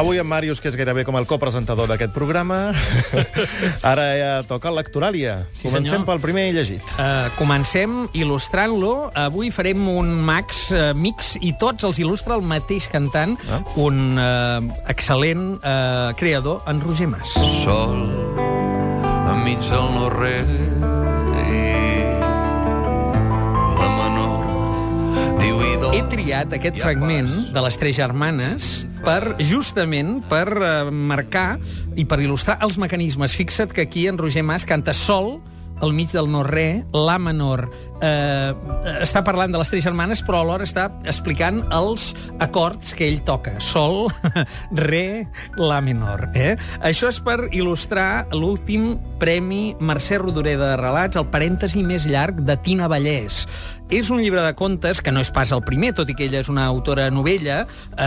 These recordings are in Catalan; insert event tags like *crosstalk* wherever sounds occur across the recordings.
Avui en Màrius, que és gairebé com el copresentador d'aquest programa. *laughs* Ara ja toca lectoràlia. Sí, Comencem senyor. pel primer llegit. Uh, comencem il·lustrant-lo. Avui farem un max uh, mix i tots els il·lustra el mateix cantant, Ah. un uh, excel·lent uh, creador, en Roger Mas. sol enmig del no triat aquest fragment de les tres germanes per, justament, per uh, marcar i per il·lustrar els mecanismes. Fixa't que aquí en Roger Mas canta sol al mig del no-re, la menor. Eh, està parlant de les tres germanes, però alhora està explicant els acords que ell toca. Sol, *laughs* re, la menor. Eh? Això és per il·lustrar l'últim Premi Mercè Rodoreda de Relats, el parèntesi més llarg de Tina Vallès. És un llibre de contes que no és pas el primer, tot i que ella és una autora novella. Eh,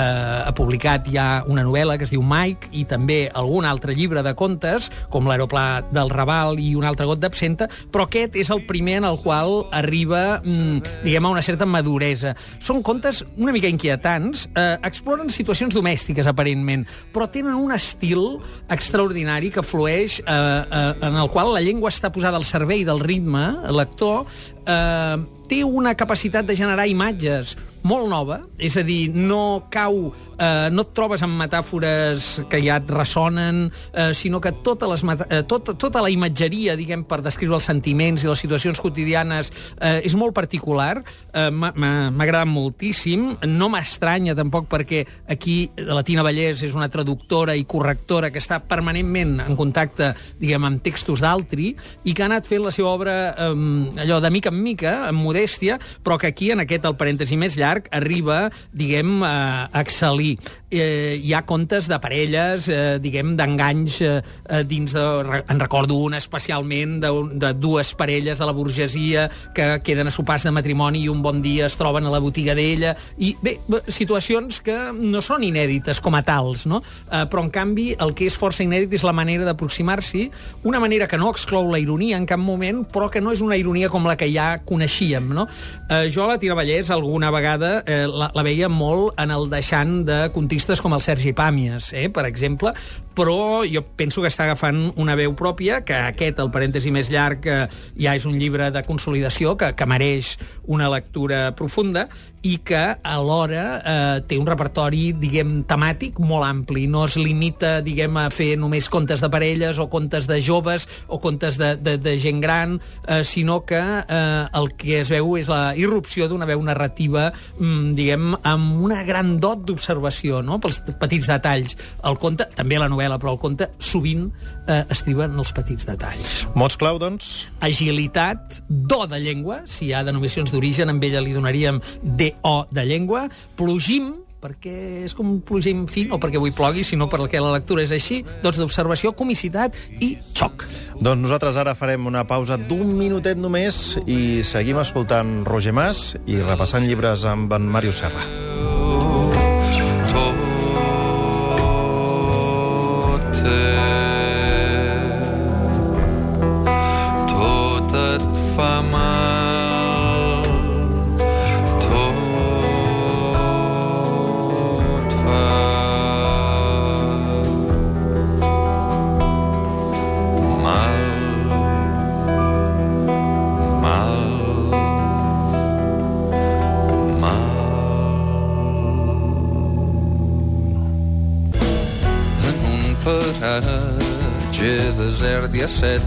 ha publicat ja una novel·la que es diu Mike i també algun altre llibre de contes, com l'Aeroplà del Raval i un altre got d'absenta, però aquest és el primer en el qual arriba, mm, diguem, a una certa maduresa. Són contes una mica inquietants, eh, exploren situacions domèstiques, aparentment, però tenen un estil extraordinari que flueix, eh, eh, en el qual la llengua està posada al servei del ritme, lector, eh, té una capacitat de generar imatges molt nova, és a dir, no cau, eh, no et trobes amb metàfores que ja et ressonen, eh, sinó que tota, les, eh, tota, tota la imatgeria, diguem, per descriure els sentiments i les situacions quotidianes eh, és molt particular, eh, m'ha agradat moltíssim, no m'estranya tampoc perquè aquí la Tina Vallès és una traductora i correctora que està permanentment en contacte, diguem, amb textos d'altri i que ha anat fent la seva obra eh, allò de mica en mica, amb modèstia, però que aquí, en aquest, el parèntesi més llarg, arriba, diguem, a excel·lir. Eh, hi ha contes de parelles, eh, diguem, d'enganys eh, eh, dins de... En recordo un especialment de, de dues parelles de la burgesia que queden a sopars de matrimoni i un bon dia es troben a la botiga d'ella. I bé, situacions que no són inèdites com a tals, no? Eh, però en canvi el que és força inèdit és la manera d'aproximar-s'hi, una manera que no exclou la ironia en cap moment, però que no és una ironia com la que ja coneixíem, no? Eh, jo a la Tina Vallès alguna vegada eh, la, la veia molt en el deixant de contistes com el Sergi Pàmies, eh, per exemple, però jo penso que està agafant una veu pròpia, que aquest, el parèntesi més llarg, eh, ja és un llibre de consolidació que, que mereix una lectura profunda i que alhora eh, té un repertori, diguem, temàtic molt ampli. No es limita, diguem, a fer només contes de parelles o contes de joves o contes de, de, de gent gran, eh, sinó que eh, el que es veu és la irrupció d'una veu narrativa, mm, diguem, amb una gran dot d'observació, no?, pels petits detalls. El conte, també la novel·la, però el conte sovint eh, estriba en els petits detalls Mots clau, doncs? agilitat, do de llengua, si hi ha denominacions d'origen, amb ella li donaríem DO de llengua, plogim, perquè és com un plogim fin, o perquè avui plogui, sinó perquè la lectura és així, doncs d'observació, comicitat i xoc. Doncs nosaltres ara farem una pausa d'un minutet només i seguim escoltant Roger Mas i repassant llibres amb en Màrius Serra. tot tot et fa mal en un paratge desert hi ha set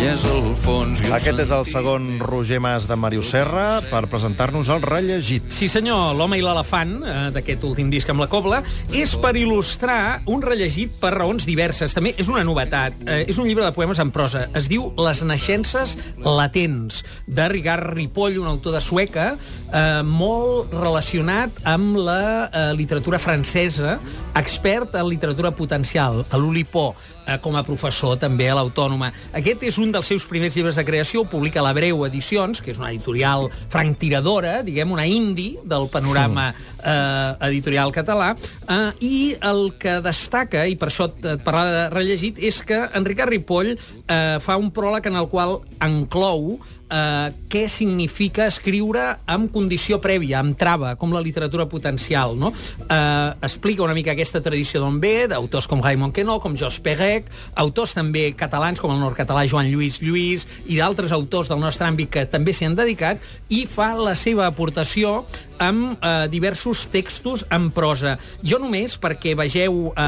muntanyes al fons i Aquest és el segon Roger Mas de Màrius Serra per presentar-nos el rellegit. Sí, senyor, L'home i l'elefant, eh, d'aquest últim disc amb la cobla, és per il·lustrar un rellegit per raons diverses. També és una novetat. Eh, és un llibre de poemes en prosa. Es diu Les naixences latents, de Ricard Ripoll, un autor de Sueca, eh, molt relacionat amb la eh, literatura francesa, expert en literatura potencial, a l'Olipó, eh, com a professor també a l'Autònoma. Aquest és un dels seus primers llibres de creació, publica la Breu Edicions, que és una editorial franctiradora, diguem, una indie del panorama eh, editorial català, eh, i el que destaca, i per això et parlava de rellegit, és que en Ricard Ripoll eh, fa un pròleg en el qual enclou eh, què significa escriure amb condició prèvia, amb trava, com la literatura potencial. No? Eh, explica una mica aquesta tradició d'on ve, d'autors com Raymond Queneau, com Jos Perec, autors també catalans com el nord-català Joan Lluís Lluís i d'altres autors del nostre àmbit que també s'hi han dedicat, i fa la seva aportació amb eh, diversos textos en prosa. Jo només, perquè vegeu eh,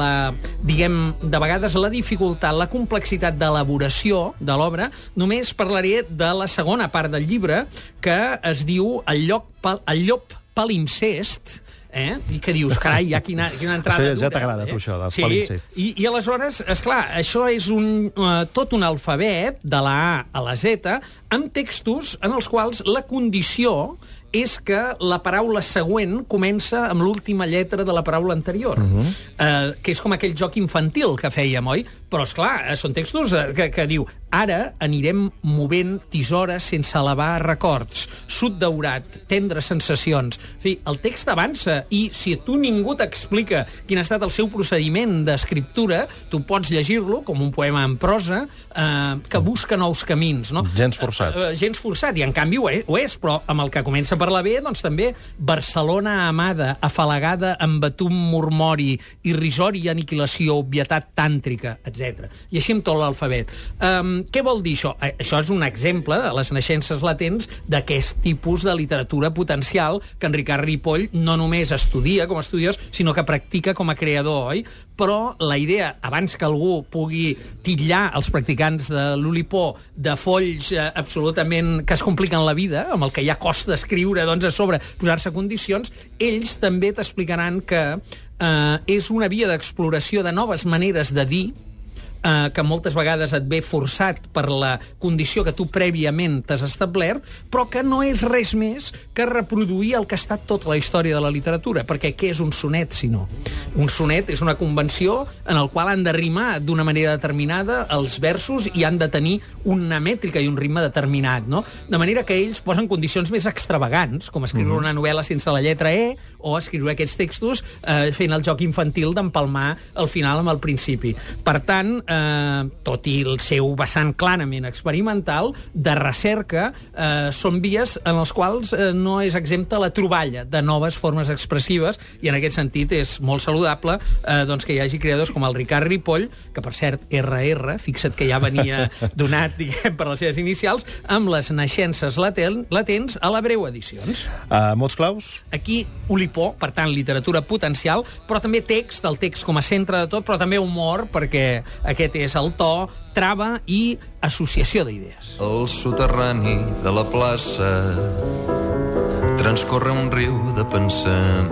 la, diguem, de vegades la dificultat, la complexitat d'elaboració de l'obra, només parlaré de la segona part del llibre, que es diu El, lloc, el llop palimpsest, eh? I que dius, carai, ja quina, quina entrada... Això ja, ja t'agrada, eh? tu, això, dels sí, palimpsests. I, I aleshores, és clar, això és un, uh, tot un alfabet, de la A a la Z, amb textos en els quals la condició és que la paraula següent comença amb l'última lletra de la paraula anterior, uh -huh. uh, que és com aquell joc infantil que fèiem, oi? Però, és clar, són textos eh, que, que diu ara anirem movent tisores sense elevar records, sud daurat, tendres sensacions. En fi, el text avança i si a tu ningú t'explica quin ha estat el seu procediment d'escriptura, tu pots llegir-lo com un poema en prosa eh, que busca nous camins, no? Gens forçat. Uh, gens forçat, i en canvi ho és, ho és, però amb el que comença per la B, doncs també Barcelona amada, afalagada amb batum murmori, irrisori i aniquilació, obvietat tàntrica, etc. I així amb tot l'alfabet. Um, què vol dir això? Eh, Això és un exemple de les naixences latents d'aquest tipus de literatura potencial que en Ricard Ripoll no només estudia com a estudiós, sinó que practica com a creador, oi? Però la idea, abans que algú pugui titllar els practicants de l'Olipó de folls eh, absolutament que es compliquen la vida, amb el que ja costa escriure doncs, a sobre, posar-se condicions, ells també t'explicaran que eh, és una via d'exploració de noves maneres de dir, eh, que moltes vegades et ve forçat per la condició que tu prèviament t'has establert, però que no és res més que reproduir el que ha estat tota la història de la literatura, perquè què és un sonet, si no? Un sonet és una convenció en el qual han de rimar d'una manera determinada els versos i han de tenir una mètrica i un ritme determinat, no? De manera que ells posen condicions més extravagants, com escriure mm -hmm. una novel·la sense la lletra E o escriure aquests textos eh, fent el joc infantil d'empalmar el final amb el principi. Per tant, eh, tot i el seu vessant clarament experimental, de recerca, eh, són vies en les quals eh, no és exempta la troballa de noves formes expressives i en aquest sentit és molt saludable eh, doncs que hi hagi creadors com el Ricard Ripoll, que per cert, RR, fixa't que ja venia *laughs* donat diguem, per les seves inicials, amb les naixences latent, latents a la Breu Edicions. Uh, mots claus? Aquí, Olipó, per tant, literatura potencial, però també text, el text com a centre de tot, però també humor, perquè aquest és el to, trava i associació d'idees. Al soterrani de la plaça transcorre un riu de pensament.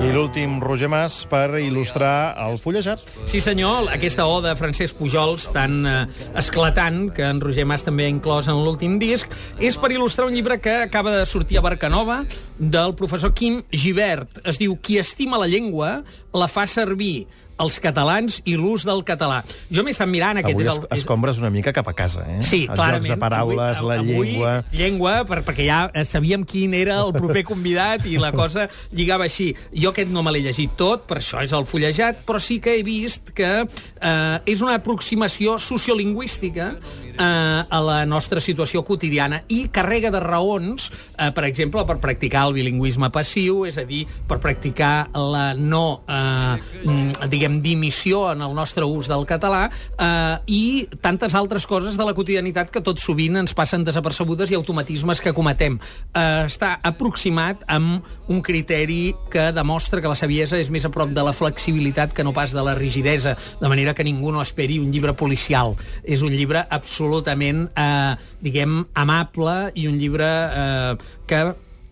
I l'últim, Roger Mas, per il·lustrar el fullejat. Sí, senyor, aquesta oda de Francesc Pujols, tan eh, esclatant, que en Roger Mas també ha inclòs en l'últim disc, és per il·lustrar un llibre que acaba de sortir a Barcanova, del professor Quim Givert. Es diu Qui estima la llengua la fa servir els catalans i l'ús del català. Jo m'he estat mirant... Aquest Avui és el, es, escombres una mica cap a casa, eh? Sí, Els clarament. jocs de paraules, avui, la avui, llengua... Llengua, per, perquè ja eh, sabíem quin era el proper *laughs* convidat i la cosa lligava així. Jo aquest no me l'he llegit tot, per això és el fullejat, però sí que he vist que eh, és una aproximació sociolingüística eh, a la nostra situació quotidiana i carrega de raons, eh, per exemple, per practicar el bilingüisme passiu, és a dir, per practicar la no, eh, mm, diguem, dimissió en el nostre ús del català eh, i tantes altres coses de la quotidianitat que tot sovint ens passen desapercebudes i automatismes que cometem. Eh, està aproximat amb un criteri que demostra que la saviesa és més a prop de la flexibilitat que no pas de la rigidesa, de manera que ningú no esperi un llibre policial. És un llibre absolutament, eh, diguem, amable i un llibre eh, que,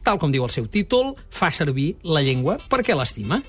tal com diu el seu títol, fa servir la llengua perquè l'estima.